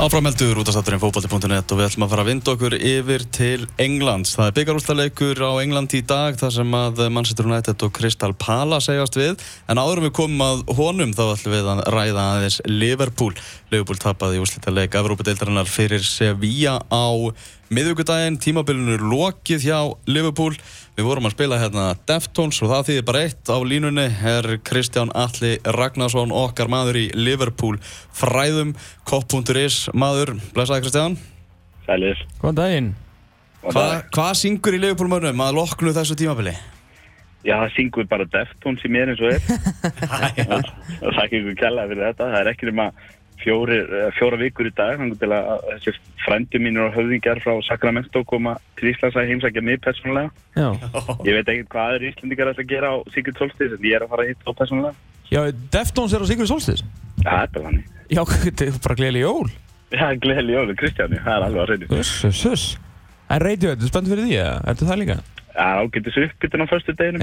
Áframheldur út af státturinn fókbalti.net og við ætlum að fara að vinda okkur yfir til Englands. Það er byggarústaleikur á England í dag þar sem að Manchester United og Crystal Palace segjast við. En áður við komum að honum þá ætlum við að ræða aðeins Liverpool. Liverpool tapaði í úslita leik Evrópadeildarinnar fyrir Sevilla á miðvíkudaginn. Tímabilinu lokið hjá Liverpool. Við vorum að spila hérna Deftones og það þýðir bara eitt á línunni er Kristján Alli Ragnarsson okkar maður í Liverpool fræðum kopp.is maður, blæsaði Kristján. Sælir. Góðan daginn. Hvað hva syngur í Liverpool mörnum að loknu þessu tímabili? Já, það syngur bara Deftones í mér eins og er. Það er ekki einhver kjallaði fyrir þetta. Það er ekki nema fjóri, fjóra vikur í dag til að þessi frændi mínir og höfðingar frá Sacramento koma til Íslands að heimsækja mig persónulega. Já, ég veit ekkert hvað aður Íslandingar ætla að gera á Sigurd Solstis en ég er að fara að hitta á persónulega. Já Deftones er á Sigurði Solstis Já, það er þannig. Já, þetta er bara gleðileg jól. Já, gleðileg jólu, Kristjáni, það er alveg að reyna uss, uss En Radiohead, er spennt fyrir því? Ertu það líka? Já, ágættis uppbytun á förstu deginum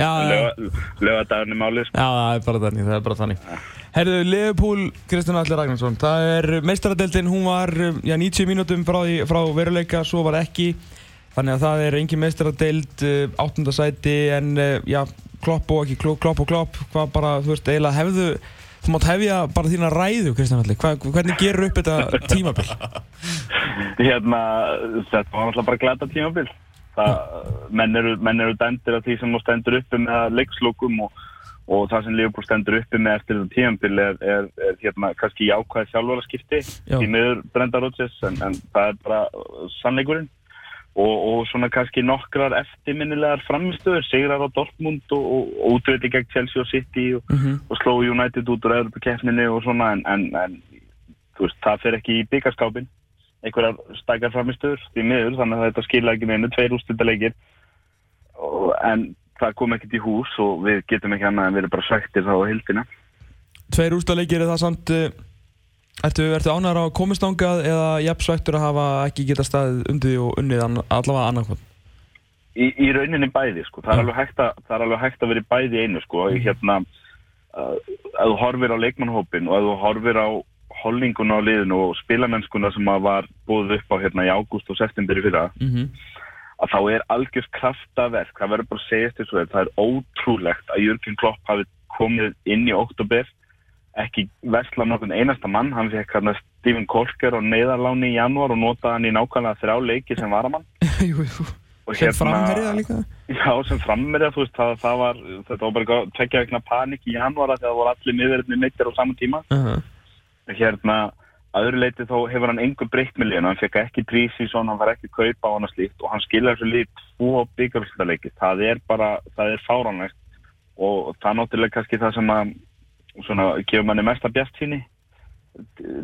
lögadagurinn málið sko. Já, það er bara þannig, það er bara þannig. Herðu, Liverpool, Kristján Alli Ragnarsson Það er meistaradeldin, hún var já, 90 mínútum frá, frá veruleika Svo var ekki. Þannig að það er engin meistaradeld Áttunda sæti En eh, já, klopp og ekki klopp, klopp og klopp Hvað bara, þú veist, eiginlega hefðu Þú mátt hefja bara þína ræðu, Kristján Alli Hva, Hvernig gerur upp þetta tímabil? hérna, þetta var náttúrulega bara glata tímabil það, menn, eru, menn eru dæmdir af því sem stendur uppi með leikslokum og, og það sem Liverpool stendur uppi með eftir þetta tímabil er, er, er hérna kannski jákvæð sjálfvaraskipti Já. í miður Brenda Rodgers en, en það er bara sannleikurinn og, og svona kannski nokkrar eftirminnilegar framistöður, sigrar á Dortmund og, og, útvöldi gegn Chelsea og City og, Mhm. og sló United út úr Evropakeppninu og svona en, en, en veist, það fer ekki í byggaskápin einhverjar stakar framistöður því miður, þannig að þetta skilja ekki neinu tveir úrstöldarleikir en það kom ekkert í hús og við getum ekki annað en við erum bara svektir þá á hildina Tveir úrstaleikir er það samt uh, Ertu, ertu ánægður á að komast ángað eða jafnsvægtur að hafa ekki geta staðið undir því og unnið allavega annarkvæm? í, í rauninni bæði sko. það, er alveg hægt að, er alveg hægt að vera bæði einu sko. Í hérna að þú horfir á leikmannhópin og að þú horfir á holdinguna á liðinu og spilamennskuna sem að var búið upp á hérna í ágúst og september í fyrra Mm -hmm. að þá er algjörst kraftaverk það verður bara að segja þessu vel það er ótrúlegt að Jörgen Klopp hafi komið inn í oktober ekki vesla nokkurn einasta mann hann fekk hérna Stephen Kolker á neyðarláni í janúar og notaði hann í nákvæmlega þrjá leiki sem varamann jú, jú. og Sem framherja líka? Já, sem frammerja, þú veist, það, það var, þetta var bara tvekja vegna panik í janúar þegar það voru allir miðverðinni meittir á saman tíma. Uh -huh. Hérna, að öðru leiti þá hefur hann engu breytt með liðinu, hann fekk ekki prísísson, hann var ekki kaupa á hann og slíkt og hann skilja þessu lið tvo byggarústaleiki. Það er bara, það er fáránlegt og það er náttúrulega kannski það sem að, svona, gefur manni mesta bjart síni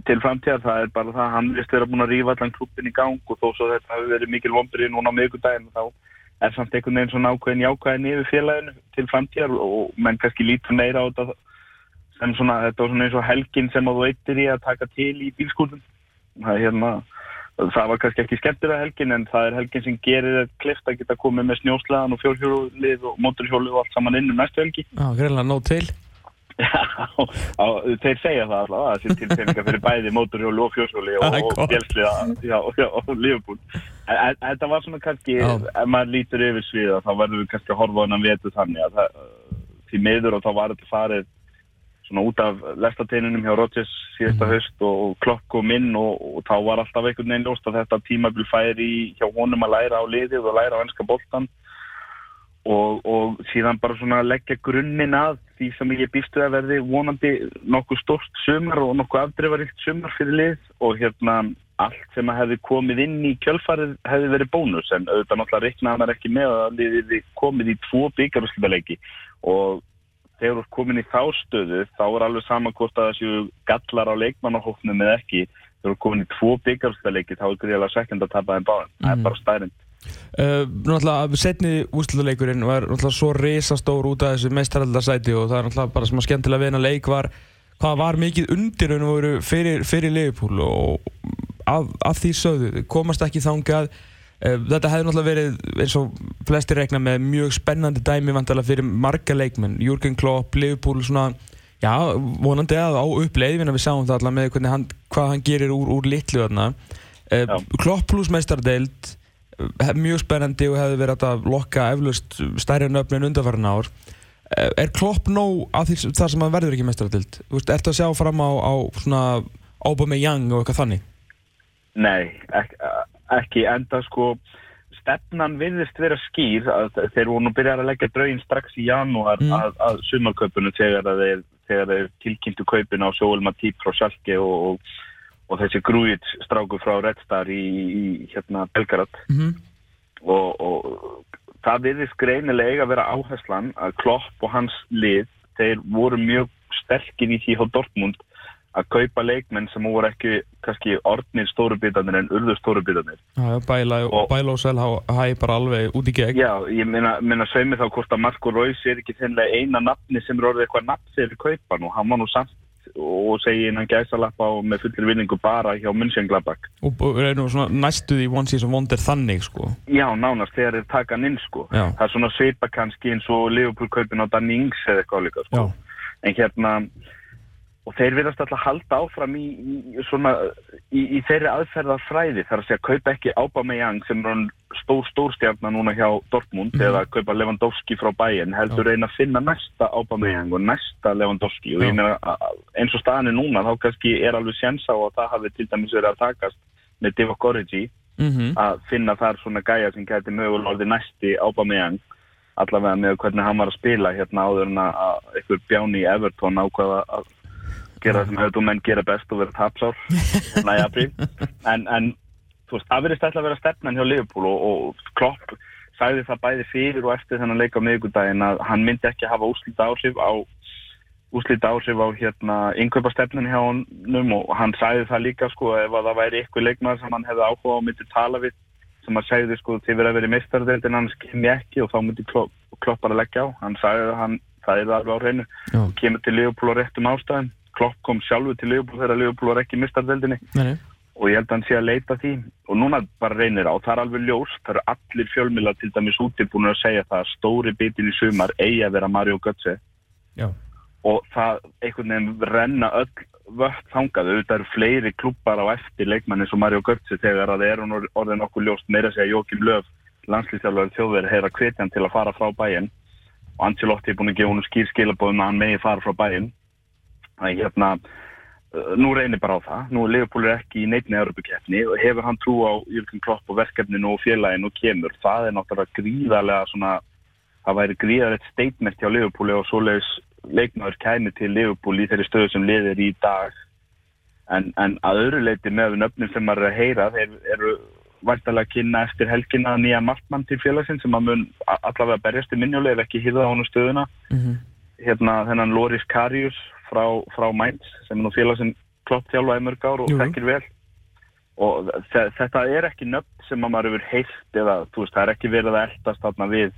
til framtíðar, það er bara það að hann vist vera búin að rífa allan klubin í gang og þó svo þetta hefur verið mikil vombrið núna á miðgudaginn þá er samt einhvern veginn svona ákveðin jákvæðin yfir félaginu til framtíðar og menn kannski lítur meira á þetta sem svona, þetta var svona eins og helgin sem að þú eittir í að taka til í bílskúlum það er hérna það var kannski ekki skemmtilega helgin en það er helgin sem gerir þetta klift að geta komið með snjóslaðan og fjórhjólið og móturhjólið og allt saman inn um næstu helgi. Já, greinlega nóg til. Já, á, þeir segja það alltaf að það sé til peninga fyrir bæði móturhjóli og fjóshjóli og, er og en þetta var svona kannski Já. ef maður lítur yfir sviða þá verður við kannski að horfa á hennan vetu þannig að það, því miður og þá var þetta farið svona út af lestateinunum hjá Rodgers síðasta haust og, og klokk og minn og, og þá var alltaf einhvern veginn ljóst að þetta tímabil færi hjá honum að læra á liðið og læra á ennska boltan og, og síðan bara svona leggja grunninn að því sem ég býstu að verði vonandi nokkuð stort sumar og nokkuð afdreifaríkt sumar fyrir lið og hérna allt sem að hefði komið inn í kjölfarið hefði verið bónus. En auðvitað náttúrulega reiknaði maður ekki með að liðið komið í tvo byggarúslitaleiki og þegar þú ert komin í þá stöðu þá er alveg saman hvort að þessu gallar á leikmannahóknum eða ekki. Þegar þú ert komin í tvo byggarúslitaleiki þá er gríðilega svekkend að tapa þeim báðum. Það Mhm. er bara stærinn Uh, náttúrulega, setni úrslutaleikurinn var náttúrulega svo risastór út af þessu meistaraldarsæti og það er náttúrulega bara sem að skemmtilega hennar leik var hvað var mikið undir og veru fyrir, fyrir Liverpool og af, af því sögðu, komast ekki þangað þetta hefði náttúrulega verið eins og flestir rekna með mjög spennandi dæmi vantilega fyrir marga leikmenn Jürgen Klopp, Liverpool svona Já, vonandi að á uppleið, við sáum það allar með hann, hvað hann gerir úr, úr litlu þarna. Uh, Klopp pluss meistardeild, uh, mjög spennandi og hefði verið að lokka eflust stærri nöfnin undanfæran ár. Er Klopp nóg af því þar sem hann verður ekki meistardeild? Ertu að sjá fram á, á svona Aubameyang og eitthvað þannig? Nei, ek, ekki enda sko stefnan virðist vera skýr þeir voru nú byrjað að leggja draugin strax í janúar mm. að, að sumarkaupunum þegar þeir, þeir tilkynntu kaupin á Sjóel Matip frá Sjálki og, og, og þessi grúið stráku frá Red Star í, í hérna Belgrad mm og, og það virðist greinilega að vera áherslan að Klopp og hans lið þeir voru mjög sterkir í því á Dortmund að kaupa leikmenn sem voru ekki kannski orðnir stórubitarnir en urður stórubitarnir. Já, bæla og, bæla og selha hæg bara alveg út í gegn. Já, ég minna, minna sveimi þá hvort að Marko Reus er ekki þennlega eina nafni sem er orðið eitthvað nafn þegar kaupan og hann var nú samt og segi innan gæsalappa og með fullir vinningu bara hjá München-Glabak. Og reynum svona næstuði One Season Wonder þannig sko? Já, nánast þegar þeir taka hann inn sko. Já. Það er svona sveipa kannski eins og Liverpool kaupin á Danny Ings eða eitthvað líka sko. En hérna og þeir verðast alltaf halda áfram í, í, svona, í, í þeirri aðferðarfræði þar að segja kaupa ekki Aubameyang sem er stór stórstjarnar núna hjá Dortmund mm eða kaupa Lewandowski frá bæinn heldur reyna að finna næsta Aubameyang og næsta Lewandowski. Og ég meina eins og staðan er núna þá kannski er alveg á að það hafi til dæmis verið að takast með Divock Origi mm -hmm. að finna þar svona gæja sem gæti mögulega orði næsti Aubameyang allavega með hvernig hann var að spila hérna áður en að einhver bjáni Everton ákvaða að gera það sem höfðum menn gera best og vera tapsár. Í apríl. En, en þú veist, það verðist alltaf að vera stefnan hjá Liverpool og, og Klopp sagði það bæði fyrir og eftir þennan leik á miðugundagin að hann myndi ekki hafa úslita áhrif á úslita áhrif á hérna innkaupastefnun hjá hann og hann sagði það líka sko ef að það væri ykkur leikmar sem hann hefði áhuga og myndi tala við sem hann segði sko þið verið að vera í mistarðildin hann skimmi ekki og þá myndi Klopp, Klopp bara leggja á. Hann sagði að hann, það er alveg á hreinu. Kemur til Liverpool á réttum ástæðum Klopp kom sjálfu til Liverpool þegar Liverpool var ekki mistarveldinni og ég held að hann sé að leita því. Og núna bara reynir á, það er alveg ljós það eru allir fjölmila til dæmis útilbúinur að segja það að stóri bitin í sumar eigi að vera Mario Götze. Já. og það einhvern veginn renna öll vött þangaðu, þetta eru fleiri klubbar á eftir leikmanni sem Mario Götze þegar að það er orðin okkur ljóst meira að segja Jókim Löf, landslýstjálfur þjóðveri heyra kvetjan til að fara frá bæinn og Ancelotti er búin að gefa hún skýr skilabóðum að hann megi fara frá bæinn Þannig hérna, uh, nú reynir bara á það. Nú er Leopold ekki í neitni Európa-keppni og hefur hann trú á Jörgur Klopp og verkefninu og félaginu og kemur. Það er náttúrulega gríðarlega svona, það væri gríðarlegt statement hjá Leopold og svoleiðis leiknáður kæmi til Leopold í þeirri stöðu sem liðir í dag. En, en að öðru leiti með nöfnum sem maður er að heyra, þeir eru væntalega að kynna eftir helgina nýja markmann til félagsinn sem að mun allavega berjast í minnuleg ef ekki hýða á hann stöðuna. Hérna frá, frá Mainz sem er nú félag sem klopp þjálfaði mörg ár og þekkir vel. Og þetta er ekki nöfn sem maður hefur heilt eða veist, það er ekki verið að eldast þarna við,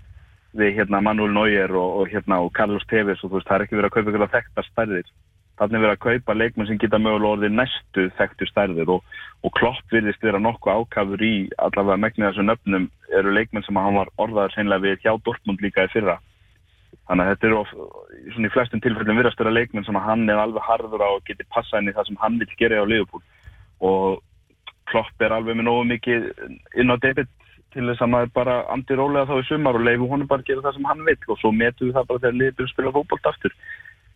við hérna, Manuel Neuer og, og, hérna, og Carlos Tevez og veist, það er ekki verið að kaupa eitthvað þekktar stærðir. Þannig verið að kaupa leikmenn sem geta mögulega orðið næstu þekktu stærðir og, og klopp virðist vera nokkuð ákafur í allavega megnið þessu nöfnum eru leikmenn sem hann var orðaður senlega við hjá Dortmund líka í fyrra Þannig að þetta eru of, svona í flestum tilfellum virðastöra leikmenn sem að hann er alveg harður á að geti passa inn í það sem hann vil gera á Liverpool. Og Klopp er alveg með nógu mikið inn á debit til þess að maður bara andi rólega þá í sumar og leifu honum bara að gera það sem hann vil og svo metu við það bara þegar Liverpool spila fókbólt aftur.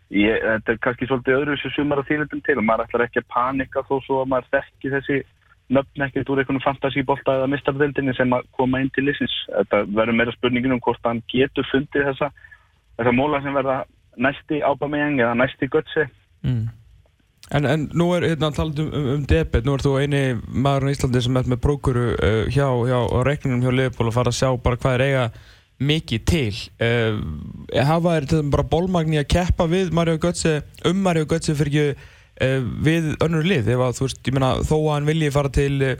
Ég, þetta er kannski svolítið öðru þessu sumar að þýrleitum til. Og maður ætlar ekki að panika þó svo að maður þekki þessi nöfn ekkert úr einhvern fantasíbólta eða mistarveldinni sem að koma inn til þessar móla sem verða næsti ábameyang eða næsti götsi mm. En, en nú er hérna talað um, um, debet, nú er þú eini maður í Íslandi sem er með brókuru uh, hjá, hjá reikningum hjá Liverpool og fara að sjá bara hvað er eiga mikið til. Uh, hafa þér til bara bólmagni að keppa við Mario Götze, um Mario Götze fyrir ekki uh, við önnur lið, ef að þú veist, ég meina þó að hann vilji fara til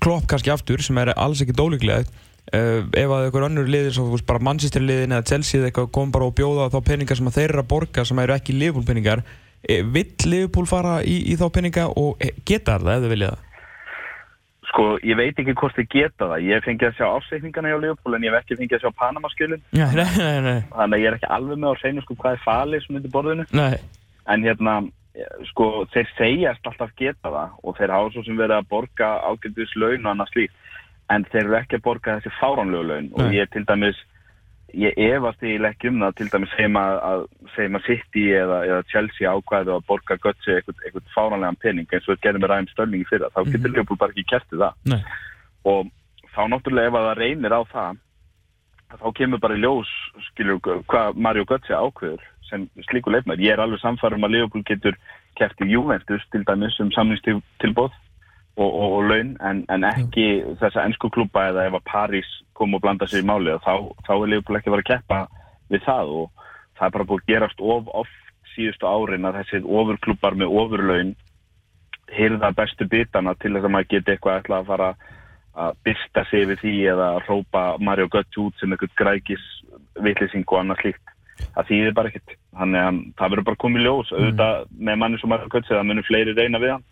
Klopp kannski aftur sem er alls ekki dólíklega Uh, ef að einhver annur liðir, svo bara Manchester liðin eða Chelsea eða eitthvað kom bara og bjóða þá peningar sem þeir eru að borga sem eru ekki Liverpool peningar e, vill Liverpool fara í, í þá peninga og geta það ef þau vilja það? Sko, ég veit ekki hvort þið geta það. Ég fengi að sjá afsækningarna hjá Liverpool en ég hef ekki fengið að sjá Panama-skjölun þannig að ég er ekki alveg með á hreinu sko hvað er falið sem myndir borðinu. Nei. En hérna sko, þeir segjast alltaf geta það og þeir hafa svo sem verið að borga ágændis laun og annað slíkt en þeir eru ekki að borga þessi fáránlegu laun og Nei. ég til dæmis ég efast í ekki um það til dæmis segjum að, segjum að City eða, eða Chelsea ákvæðu að borga Götze eitthvað, eitthvað fáránlegan pening eins og við gerum með ræðum stölningi fyrir það, þá getur Mhm. Leopold bara ekki kertið það Nei. og þá náttúrulega ef að það reynir á það þá kemur bara í ljós skilur hvað Mario Götze ákveður sem slíku leikmæður. Ég er alveg samfærum að Leopold getur kert í Juventus til dæmis um samningstilbóð og, og, og laun en, en ekki þessa ennsku klúpa eða ef að París kom og blanda sér í máli þá, þá er Leopold ekki að fara að keppa við það og það er bara búið að gerast of oft síðustu árin að þessir ofurklúpar með ofurlaun hyrða bestu bitana til þess að maður geti eitthvað ætla að fara að byrsta sig við því eða að rópa Mario Götze út sem eitthvað grækis vitlýsing og annað slíkt. Það þýðir bara ekkert. Þannig að það verður bara komið ljós. Auðvitað með manni sem Mario Götze það munir fleiri reyna við hann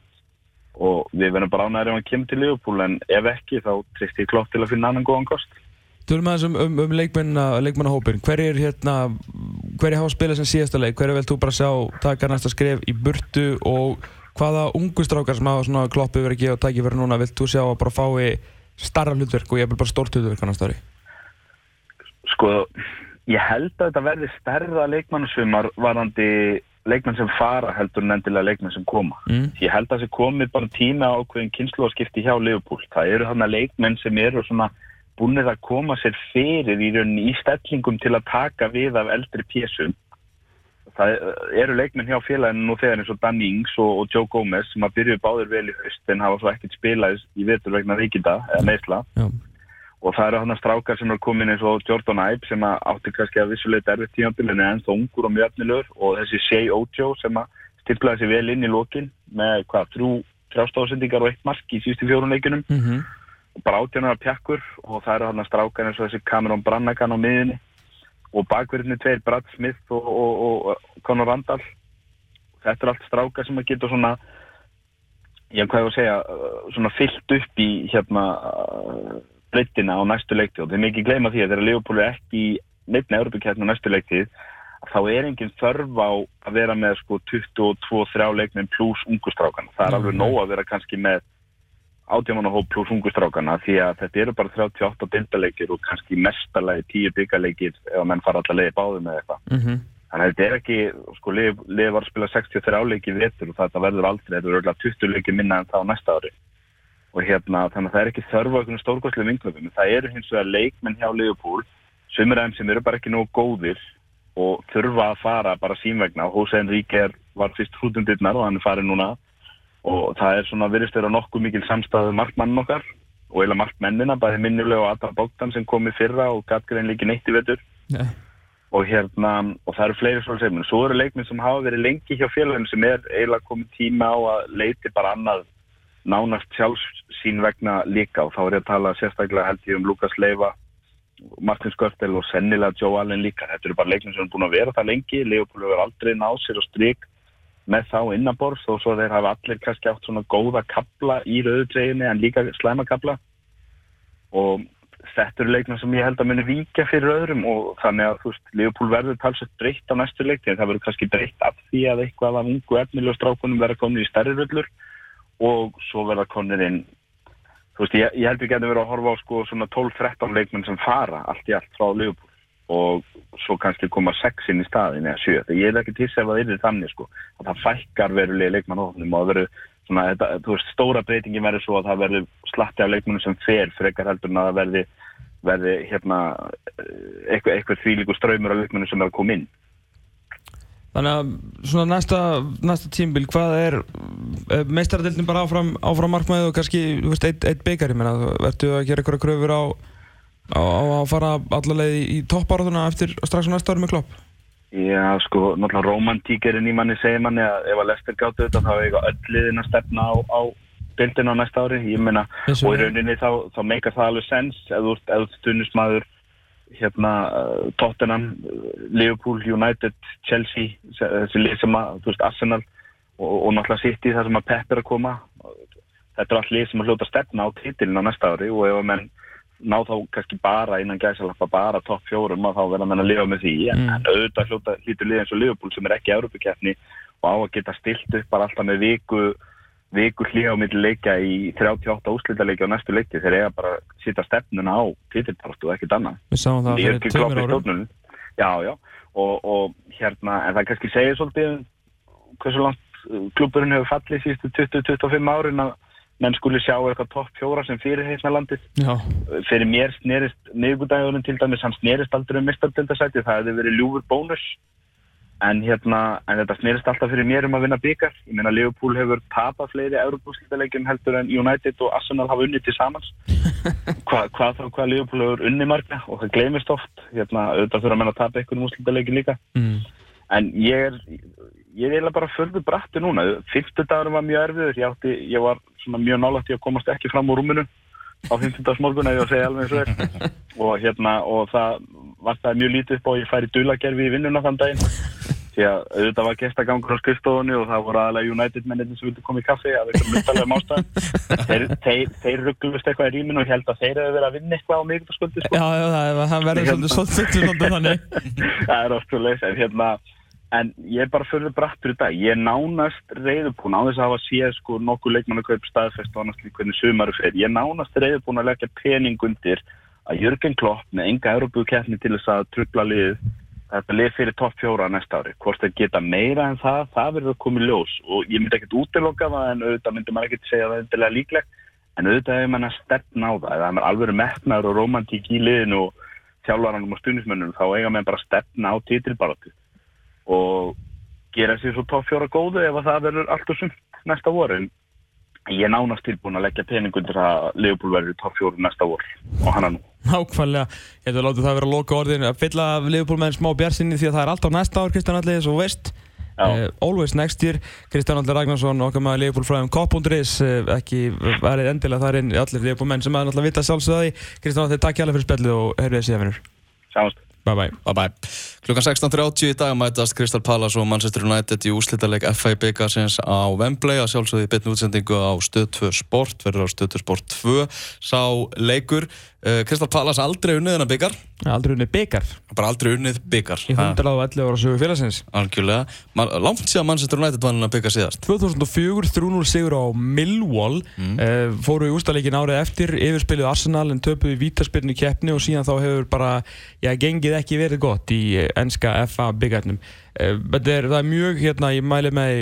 og við verðum bara ánæður ef hann kemur til Liverpool en ef ekki þá trist ég klopp til að finna annan góðan kost Tölum aðeins um, um, um leikmanna, leikmannahópin. Hver er hérna, hver er hafa spilað sem síðasta leik? Hver er vel þú bara sjá taka næsta skref í burtu og hvaða ungu strákar sem hafa svona kloppi verið að gefa tækifæri núna vilt þú sjá að bara fái starra hlutverk og ég vil bara stórt hlutverk annars ári? sko, ég held að þetta verði stærra leikmannasumar varandi leikmann sem fara heldur en endilega leikmann sem koma Mm. ég held að það sé komið bara tíma ákveðin kynsluarskipti hjá Liverpool það eru þarna leikmenn sem eru svona búinir að koma sér fyrir í rauninni í stellingum til að taka við af eldri pésum það eru leikmenn hjá félaginu nú þegar eins og Danny Ings og, og Joe Gomez sem að byrjuði báður vel í haust en hafa svo ekkert spilað í vetur vegna ríkinda eða meðsla Já. Og það eru hann strákar sem er komin eins og Jordan Ibe sem átti kannski að vissuleit erfið tímabilinu en ennþá ungur og mjög efnilegur. Og þessi Shea Ojo sem að stiplaði sér vel inn í lokin með hvað, þrjú þrjástóðsendingar og eitt mark í síðustu fjórun leikunum Mm -hmm. og bara átjánar pjakkur og það eru hann strákar eins og þessi Cameron Brannagan á miðunni og bakverðinni tveir Brad Smith og, og, og, Conor Randall. Þetta er allt strákar sem að geta svona ég hvað ég að segja svona fyllt upp í hérna breyttina á næstu leiktíð og þeir mikið gleyma því að þegar Leopold er ekki í neittna Európa-kjarni á næstu leiktíð þá er engin þörf á að vera með sko 22-3 leikminn pluss ungustrákana. Það er Mhm. alveg nóg að vera kannski með átjámanahóp pluss ungustrákana því að þetta eru bara 38 bindaleikir og kannski mestalagi 10 byggaleikir ef að menn fara alltaf leiði báðum eða eitthvað. Mm -hmm. Þannig að þetta er ekki, sko, liði var að spila 63 leiki í vetur og þetta verður aldrei, þetta verður örugglega 20 leiki minna en þá næsta ári. Og hérna, þannig að það er ekki þörf á einhvern stórkostlega vinklöfum. Það eru hins vegar leikmenn hjá Liverpool, sumir af þeim sem eru bara ekki nógu góðir og þurfa að fara bara sínvegna. Jose Enrique er, var fyrst hrútundirnar og hann er farið núna og það er svona virðist vera nokkuð mikil samstæðu markmann okkar og eila markmennina, bæði minnulega og Adam Bogdan sem kom í fyrra og Gatgrein líki neitt í vetur Yeah. og hérna, og það eru fleiri svona segjum, svo eru leikminn sem hafa verið lengi hjá félaginu sem er eiginlega komið tíma á að leiti bara annað nánast sjálfs sín vegna líka. Og þá er ég að tala sérstaklega held ég um Lukas Leiva Martin Skörtel og sennilega Joe Allen líka, þetta eru bara leikminn sem er búin að vera það lengi, Leopold hefur aldrei náð sér og strik með þá innanborðs og svo þeir hafa allir kannski átt svona góða kapla í rauðutreginni en líka slæma kapla. Og þetta eru leikmenn sem ég held að muni víkja fyrir öðrum. Og þannig að þú veist, Leopold verður talsett breytt á næstu leikti en það verður kannski breytt af því að eitthvað af ungu efnilega strákunum verður komin í stærri röllur og svo verða konir inn. Þú veist, ég, ég held við getum verið að horfa á sko svona 12-13 leikmenn sem fara allt í allt frá Leopold og svo kannski koma 6 inn í staðin eða 7, þegar ég er ekki til að er þannig sko, að það fækkar verulega leikmann hófnum og það verður svona, þetta, þú veist, stóra breytingi verður svo að það verður slatti af leikmennum sem fer frekar heldur en að það verði verði hérna eitthvað, eitthvað þvílíku ströymur af leikmennum sem er að koma inn Þannig að svona næsta, næsta tímbil, hvað er meistaradeildin bara áfram, áfram markmaðið og kannski, eitt, eitt byggar, ég menna, verður að gera eitthvað kröfur á, á, á að fara allavega í, toppárðuna eftir strax á næsta ári með klopp? Já, sko, náttúrulega romantíkerinn í manni segir manni að ef að Lester gáttu þetta þá er eitthvað öll liðin að stefna á, á bildin á næsta ári, ég Vissu og í rauninni þá, þá meikar það alveg sens ef þú ert- stundismæður hérna Tottenham, Liverpool, United, Chelsea se- þessi lið sem að, þú veist, Arsenal og, og náttúrulega City þar sem að Pep er að koma þetta er allt lið sem að hljóta stefna á titilin á næsta ári og ef að menn ná þá kannski bara innan gæsalappa bara topp fjórum að þá verða menn að lifa með því Mm. en auðvitað hljóta, hlýtur lið eins og Liverpool sem er ekki Európa-keppni og á að geta stilt upp bara alltaf með viku viku hlýja á milli leikja í 38 úslítaleiki á næstu leiki. Þeir eiga bara að sýta stefnuna á titilbarástu og ekkert annað. Við sáum það fyrir í árum. já, já, og, og hérna en það kannski segir svolítið um hversu langt uh, klubburinn hefur fallið síðustu 20-25 árin að menn skuli sjá eitthvað topp fjóra sem fyrir heitna landið. Já, fyrir mér snerist miðgudagurinn til dæmis, hann snerist aldrei um mistardildasæti, það hefði verið ljúfur bónus en hérna en þetta snerist alltaf fyrir mér um að vinna byggar ég meina Liverpool hefur tapað fleiri Európa-úrslitaleikjum heldur en United og Arsenal hafa unnið til samans. Hva, hvað þá hvað Liverpool hefur unnið marga og það gleymist oft. Hérna auðvitað þurfa menn að tapa einhvern úrslitaleikin líka. Mm. en ég er ég er eiginlega bara földu bratti núna. Fymtudagurum var mjög erfiður. Ég, átti, ég var svona mjög nálægt í að komast ekki fram úr rúminu á fymtudagsmorgun ef ég á að segja alveg eins og er. Og hérna og það var það mjög lítið upp og ég færi dulagerfi í vinnuna þann daginn því að auðvitað var gestagangur á skrifstofunni og það voru aðalega United mennir sem vildi koma í kaffi af einhverjum myndalega ástæðum. Þeir, þeir, þeir rugglust eitthvað í rýminu og held að þeir hefur verið að vinna eitthvað á miðgutaskvöldi sko. Já, já, það er- verður svolítið svolítið þannig. Það er oft svo leys en hérna en ég er bara fyrir brattur í dag. Ég er nánast reyðubúin á þess að hafa séð sko nokkuð leikmannakaup staðfest og annars hvernig sumaru fer. Ég er nánast reyðubúin að leggja pening undir að Jörgen Klopp með enga Európu-keppni til þess að trubla lið þetta lið fyrir topp fjóra næsta ári. Hvort þeir geta meira en það, það verður í ljós. Og ég myndi ekkert útiloka það en auðvitað myndi maður ekkert segja að það er endilega líklegt. En auðvitað hefur mann að stefna á það. Eða það er alveg metnaður og romantík í liðinu og þjálfaranum og stundismönnum þá eiga menn bara að stefna á titilbaratu og gera sér svo topp fjóra góðu ef að það verður allt og sumt næsta voru en ég er nánast tilbúin að leggja pening undir að Leopold verður topp fjóru næsta vor. Og hann er nú Nákvæmlega, ég hefði látið það vera að loka orðin að fylla Liverpool með en smá bjarsinni því að það er alltaf næsta ár Kristján Alli eins og þú veist. Uh, Always next year, Kristján Alli Ragnarsson okkar maður Liverpool fræðum Kopp.is uh, ekki verið endilega þar inn allir Liverpool menn sem að náttúrulega vita sjálfsögði Kristján Alli, takk hjá alveg fyrir spjallið og herfið síðan vinnur Sjáumst Bye bye Bye bye. Klukkan 16.30 í dag mætast Crystal Palace og Manchester United í úslítaleg FA byggarsins á Wembley að sjálfsögði bytni útsendingu á Stöð 2 Sport, verður á Stöð 2 Sport 2 sá leikur. Uh, Crystal Palace aldrei unnið hennar byggar, Aldrei unni byggar bara aldrei unnið byggar. í 111 ára sögu félagsins Algjörlega. Langt síðan Manchester United vann hennar byggar síðast. 2004 3-0 sigur á Millwall mm. fóru í ústaleikin árið eftir yfirspilið Arsenal en töpuðu í vítaspilinu keppni og síðan þá hefur bara já, gengið ekki verið gott í eh, enska FA byggarnum þetta er, er mjög hérna, ég mæli með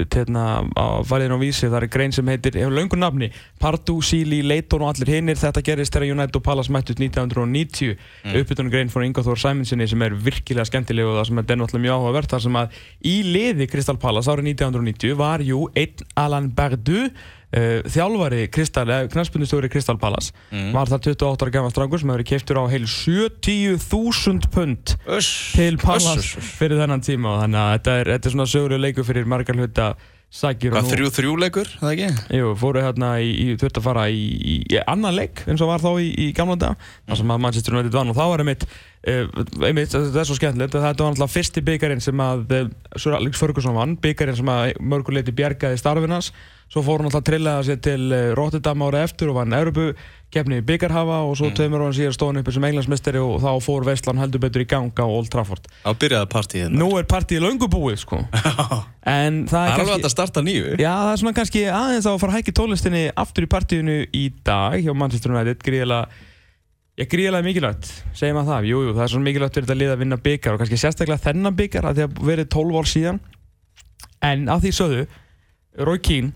hérna, á fariðin á vísi, það er grein sem heitir hefur löngu nafni, Partu, Síli, Leiton og allir hinnir, þetta gerist þegar United og Palace mættust 1990 mm. uppbytunum grein frá Inga Þór Sæminsinni sem er virkilega skemmtileg og það sem er náttúrulega mjög áhugavert þar sem að í liði Crystal Palace árið 1990 var jú einn Alan Berdu Uh, þjálfari Kristal, eða knarspunnistjóri Kristal Palace var það 28 ára gammal strangur sem hefur verið keiftur á heil 70.000 pund til öss. fyrir þennan tíma og þannig að þetta er, þetta er svona sögulega leikur fyrir margar hluta sækir Hvað, þrjú þrjú leikur, það ekki? Jú, fóru hérna í, í þurft að fara í, í, í annan leik eins og var þá í, í gamla dag þar sem að Manchester United vann og þá var einmitt, uh, einmitt þetta er svo skemmtilegt. Að þetta var náttúrulega fyrsti byggarinn sem að uh, Sir Alex Ferguson vann. Byggarinn sem að mörguleiti bjargaði starfinas svo fór hann alltaf að trillaða sér til uh, Rotterdam ára eftir og vann Európu keppni í byggarhafa og svo tveimur ára síðan stóðan upp sem englandsmestari og þá fór Vestland heldur betur í gang á Old Trafford. Þá byrjaði partíið. Nú er partíið löngu búið sko. En það Það er alveg að starta nýju. Já, það er svona kannski aðeins á að fara að hækki tónlistinni aftur í partíinu í dag hjá Manchester United, gríðilega Já, gríðilega mikilvægt, segjum að það. Jú, jú, það er svona mikilvægt fyrir þetta lið að vinna byggar og kannski sérstaklega þennan byggar að því að verið 12 ár síðan. En að því sögðu Roy Keane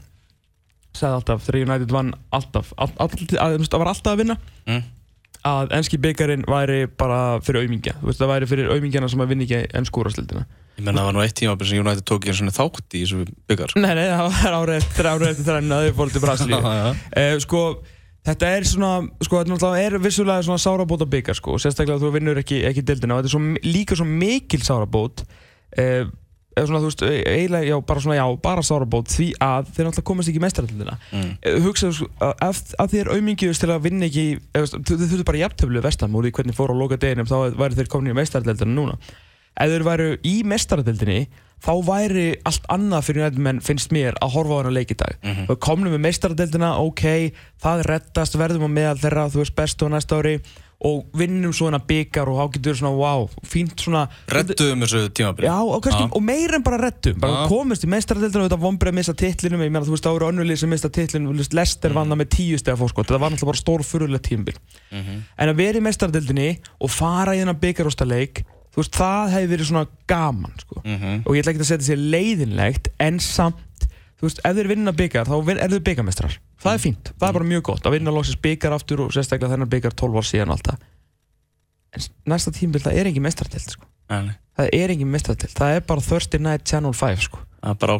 sagði alltaf, þegar United vann alltaf all, all, að, það var alltaf að vinna Mm. að enski byggarinn væri bara fyrir aumingja, þú veist það væri fyrir aumingjana sem að vinna ekki ennsku úrastildina Ég menna það var nú eitt tíma sem United tók í einu svona þátt í þessu byggar. Nei, nei, það var árið eftir árið Eh, þetta er svona, sko, þetta er vissulega svona sárabót að byggja, sko, sérstaklega þú vinnur ekki, ekki dildina og þetta er svo, líka svo mikil sárabót, eh, eða svona, þú veist, eiginlega, já, bara svona, já, bara sárabót því að þeir náttúrulega komast ekki í mestaratildina. Mm. Eh, hugsaðu, sko, að, að- er auðmingiðust til að vinna ekki, þú þurftu bara jafntöflu vestam úr því hvernig fóru á loka deginum, þá væri þeir komin í mestaratildina núna. Ef þeir væru í mestaratildinni, þá væri allt annað fyrir United menn finnst mér að horfa á hana leik í dag. Mhm. við komnum við meistaradeildina, ok það reddast, verðum á meðal þeirra þú veist bestu á næsta ári og vinnum svona byggar og þá getur við svona wow, fínt svona Rettuðum þessu tímabili. Já, og, kannski, og meira en bara rettum bara komist í meistaradeildina og þetta vombrið að missa titlinum ég meina þú veist, það voru önnulið sem missa titlinum þú veist, Lester vann það með tíu stega fórskot það var náttúrulega bara stór fyrirlega tímabil. Mhm. en að vera í meistaradeildinni og fara í þennan byggaróstaleik þú veist, það hefði verið svona gaman sko. Mhm. og ég ætla ekki að setja sér leiðinlegt en samt, þú veist, ef þeir vinna byggar þá vin- eru þeir byggamestrar það er fínt, það er bara mjög gott að vinna loksins byggar aftur og sérstaklega þennan byggar 12 ár síðan og allt það en næsta tímabil það er engin meistaradeild sko. Það er engin meistaradeild, það er bara Thursday Night Channel 5 sko. Það er bara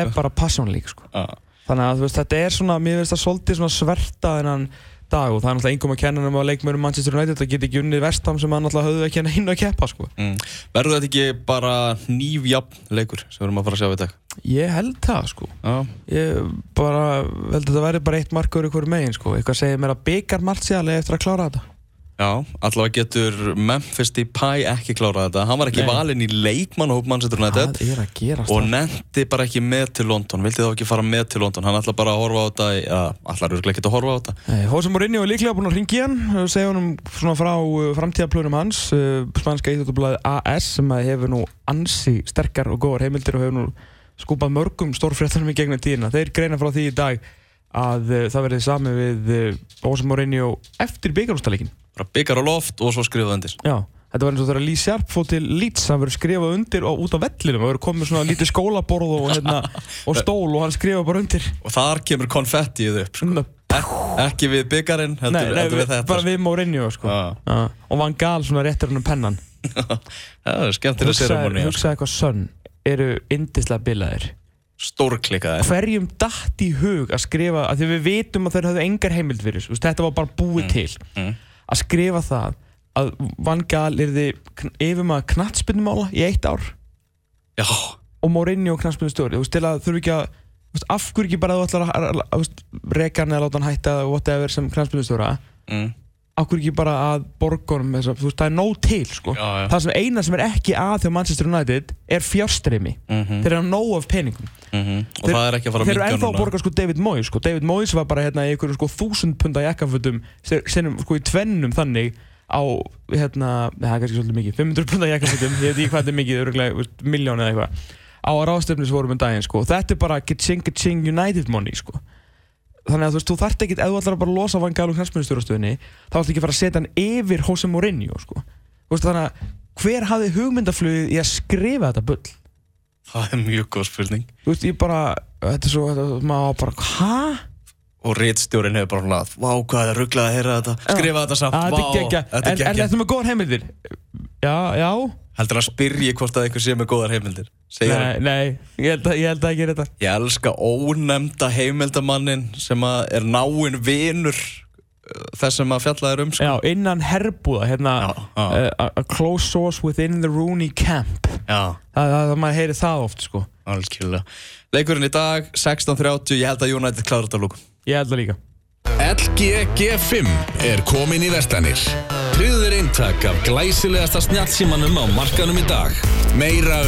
er sko. bara Passion League sko. Já. þannig að veist, þetta er svona, mér finnst það svolítið svona sverta þennan dag og það er náttúrulega engum að kenna um að leikmörum Manchester United það get ekki unnið vestam sem að náttúrulega höfðu ekki inn að keppa sko. mm. Verður þetta ekki bara nýfjafn leikur sem við erum að fara að sjá í dag? ég held það sko Já, ég bara, held að það verði bara eitt markur ykkur megin sko, eitthvað segir mér að byggar Martial eftir að klára þetta Já, allavega getur Memphis Depay ekki klárað þetta. Hann var ekki Nei. valinn í leikmannhóp að gera og nefndi bara ekki með til London. Vildi þá ekki fara með til London. Hann ætla bara að horfa á þetta ja, allar eru ekki að horfa á þetta. Hósa Mourinho er líklega búinn að ringja hann og segja honum svona frá uh, framtíðaplönum hans uh, spanska íþjóttublaði AS sem hefur nú ansi sterkar og góðar heimildir og hefur nú skúpað mörgum stórfréttanum í gegnum tíðina. Þeir greina frá því í dag að uh, það verði sami við uh, Hósa Mourinho eftir byggarústaleikin. byggar á loft og svo skrifað undir Já, þetta var eins og þegar Lee Sharp fótt til Leeds, hann verður skrifað undir og út á vellinum, það verður komið svona lítið skólaborð og, hérna, og stól og hann skrifað bara undir. og þar kemur konfettið upp sko. Ek, ekki við byggarinn heldur, Nei, nei, heldur við þetta bara við Mourinho sko. Og Van Gaal svona réttir hann um pennan það er skemmtilega hugsaði séramóni hugsa eitthvað sönn eru indislega bilaðir stórklikkaði hverjum datt í hug að skrifa að því við vitum að þeir höfðu engar heimild fyrir þessu, þetta var bara búið til mm. að skrifa það að Van Gaal yrði yfir maður knattspinnumála í eitt ár já, og Mourinho knattspinnustjóri, þú veist, til að þurfi ekki að af hverju ekki bara að þú ætlar að, að, að, að reka hann eða láta hann hætta whatever sem knattspinnustjóra mm. Hverju ekki bara að borgunum þess að, þú veist, það er nóg til sko. Já, já. það sem eina sem er ekki að þjó Manchester United er fjárstreymi Mm þeir eru nóg af peningum -hmm. og Þeir- það er ekki að fara að þeir eru ennþá að borga sko David Moyes sko. David Moyes var bara hérna í einhverju sko þúsund punda jakkafutum sinnum sko í tvennum þannig á hérna, það er kannski svolítið mikið 500 punda jakkafutum, ég veit ekki hvað þetta er mikið öruglega miljón eða eitthvað á ráðstöfnis vorum um daginn sko, þetta er bara ka-ching ka-ching United money sko þannig að þú veist, þú þarft ekki, ef þú ætlar að bara losa Van Gaal og knæsmennstjórastöðinni, þá ætlar ekki að fara að setja hann yfir Jose Mourinho sko. Þú veist, þannig að hver hafði hugmyndaflugið í að skrifa þetta bull? Það er mjög góð spurning. Þú veist, ég bara, þetta er svo, þetta, maður bara, hæ? Og réttstjórin hefur bara hlað vá hvað það er rugglað að heyra þetta? Skrifa þetta samt, Að vá, Þetta er geggja, en, er þetta með góðar heimildir? Já, já, heldur að spyrji hvort að einhver sé með góðar heimildir. Segja nei, nei, ég held að, ég held að ekki þetta. Ég elska ónefnda heimildamannin sem að er náinn vinur uh, þess sem að fjalla er um sko. Já, innan herbúða, hérna, Já, já. uh, a, a close source within the Rooney camp. Já, Það, það, það maður heyri það oft, sko. algjörlega. Leikurinn í dag, 16.30, ég held að United kláður þetta lúkum Ég held það líka. LGG5 er komin í vestanir. Tryggður eintak af glæsilegasta snjálfsímanum á markanum í dag. Meira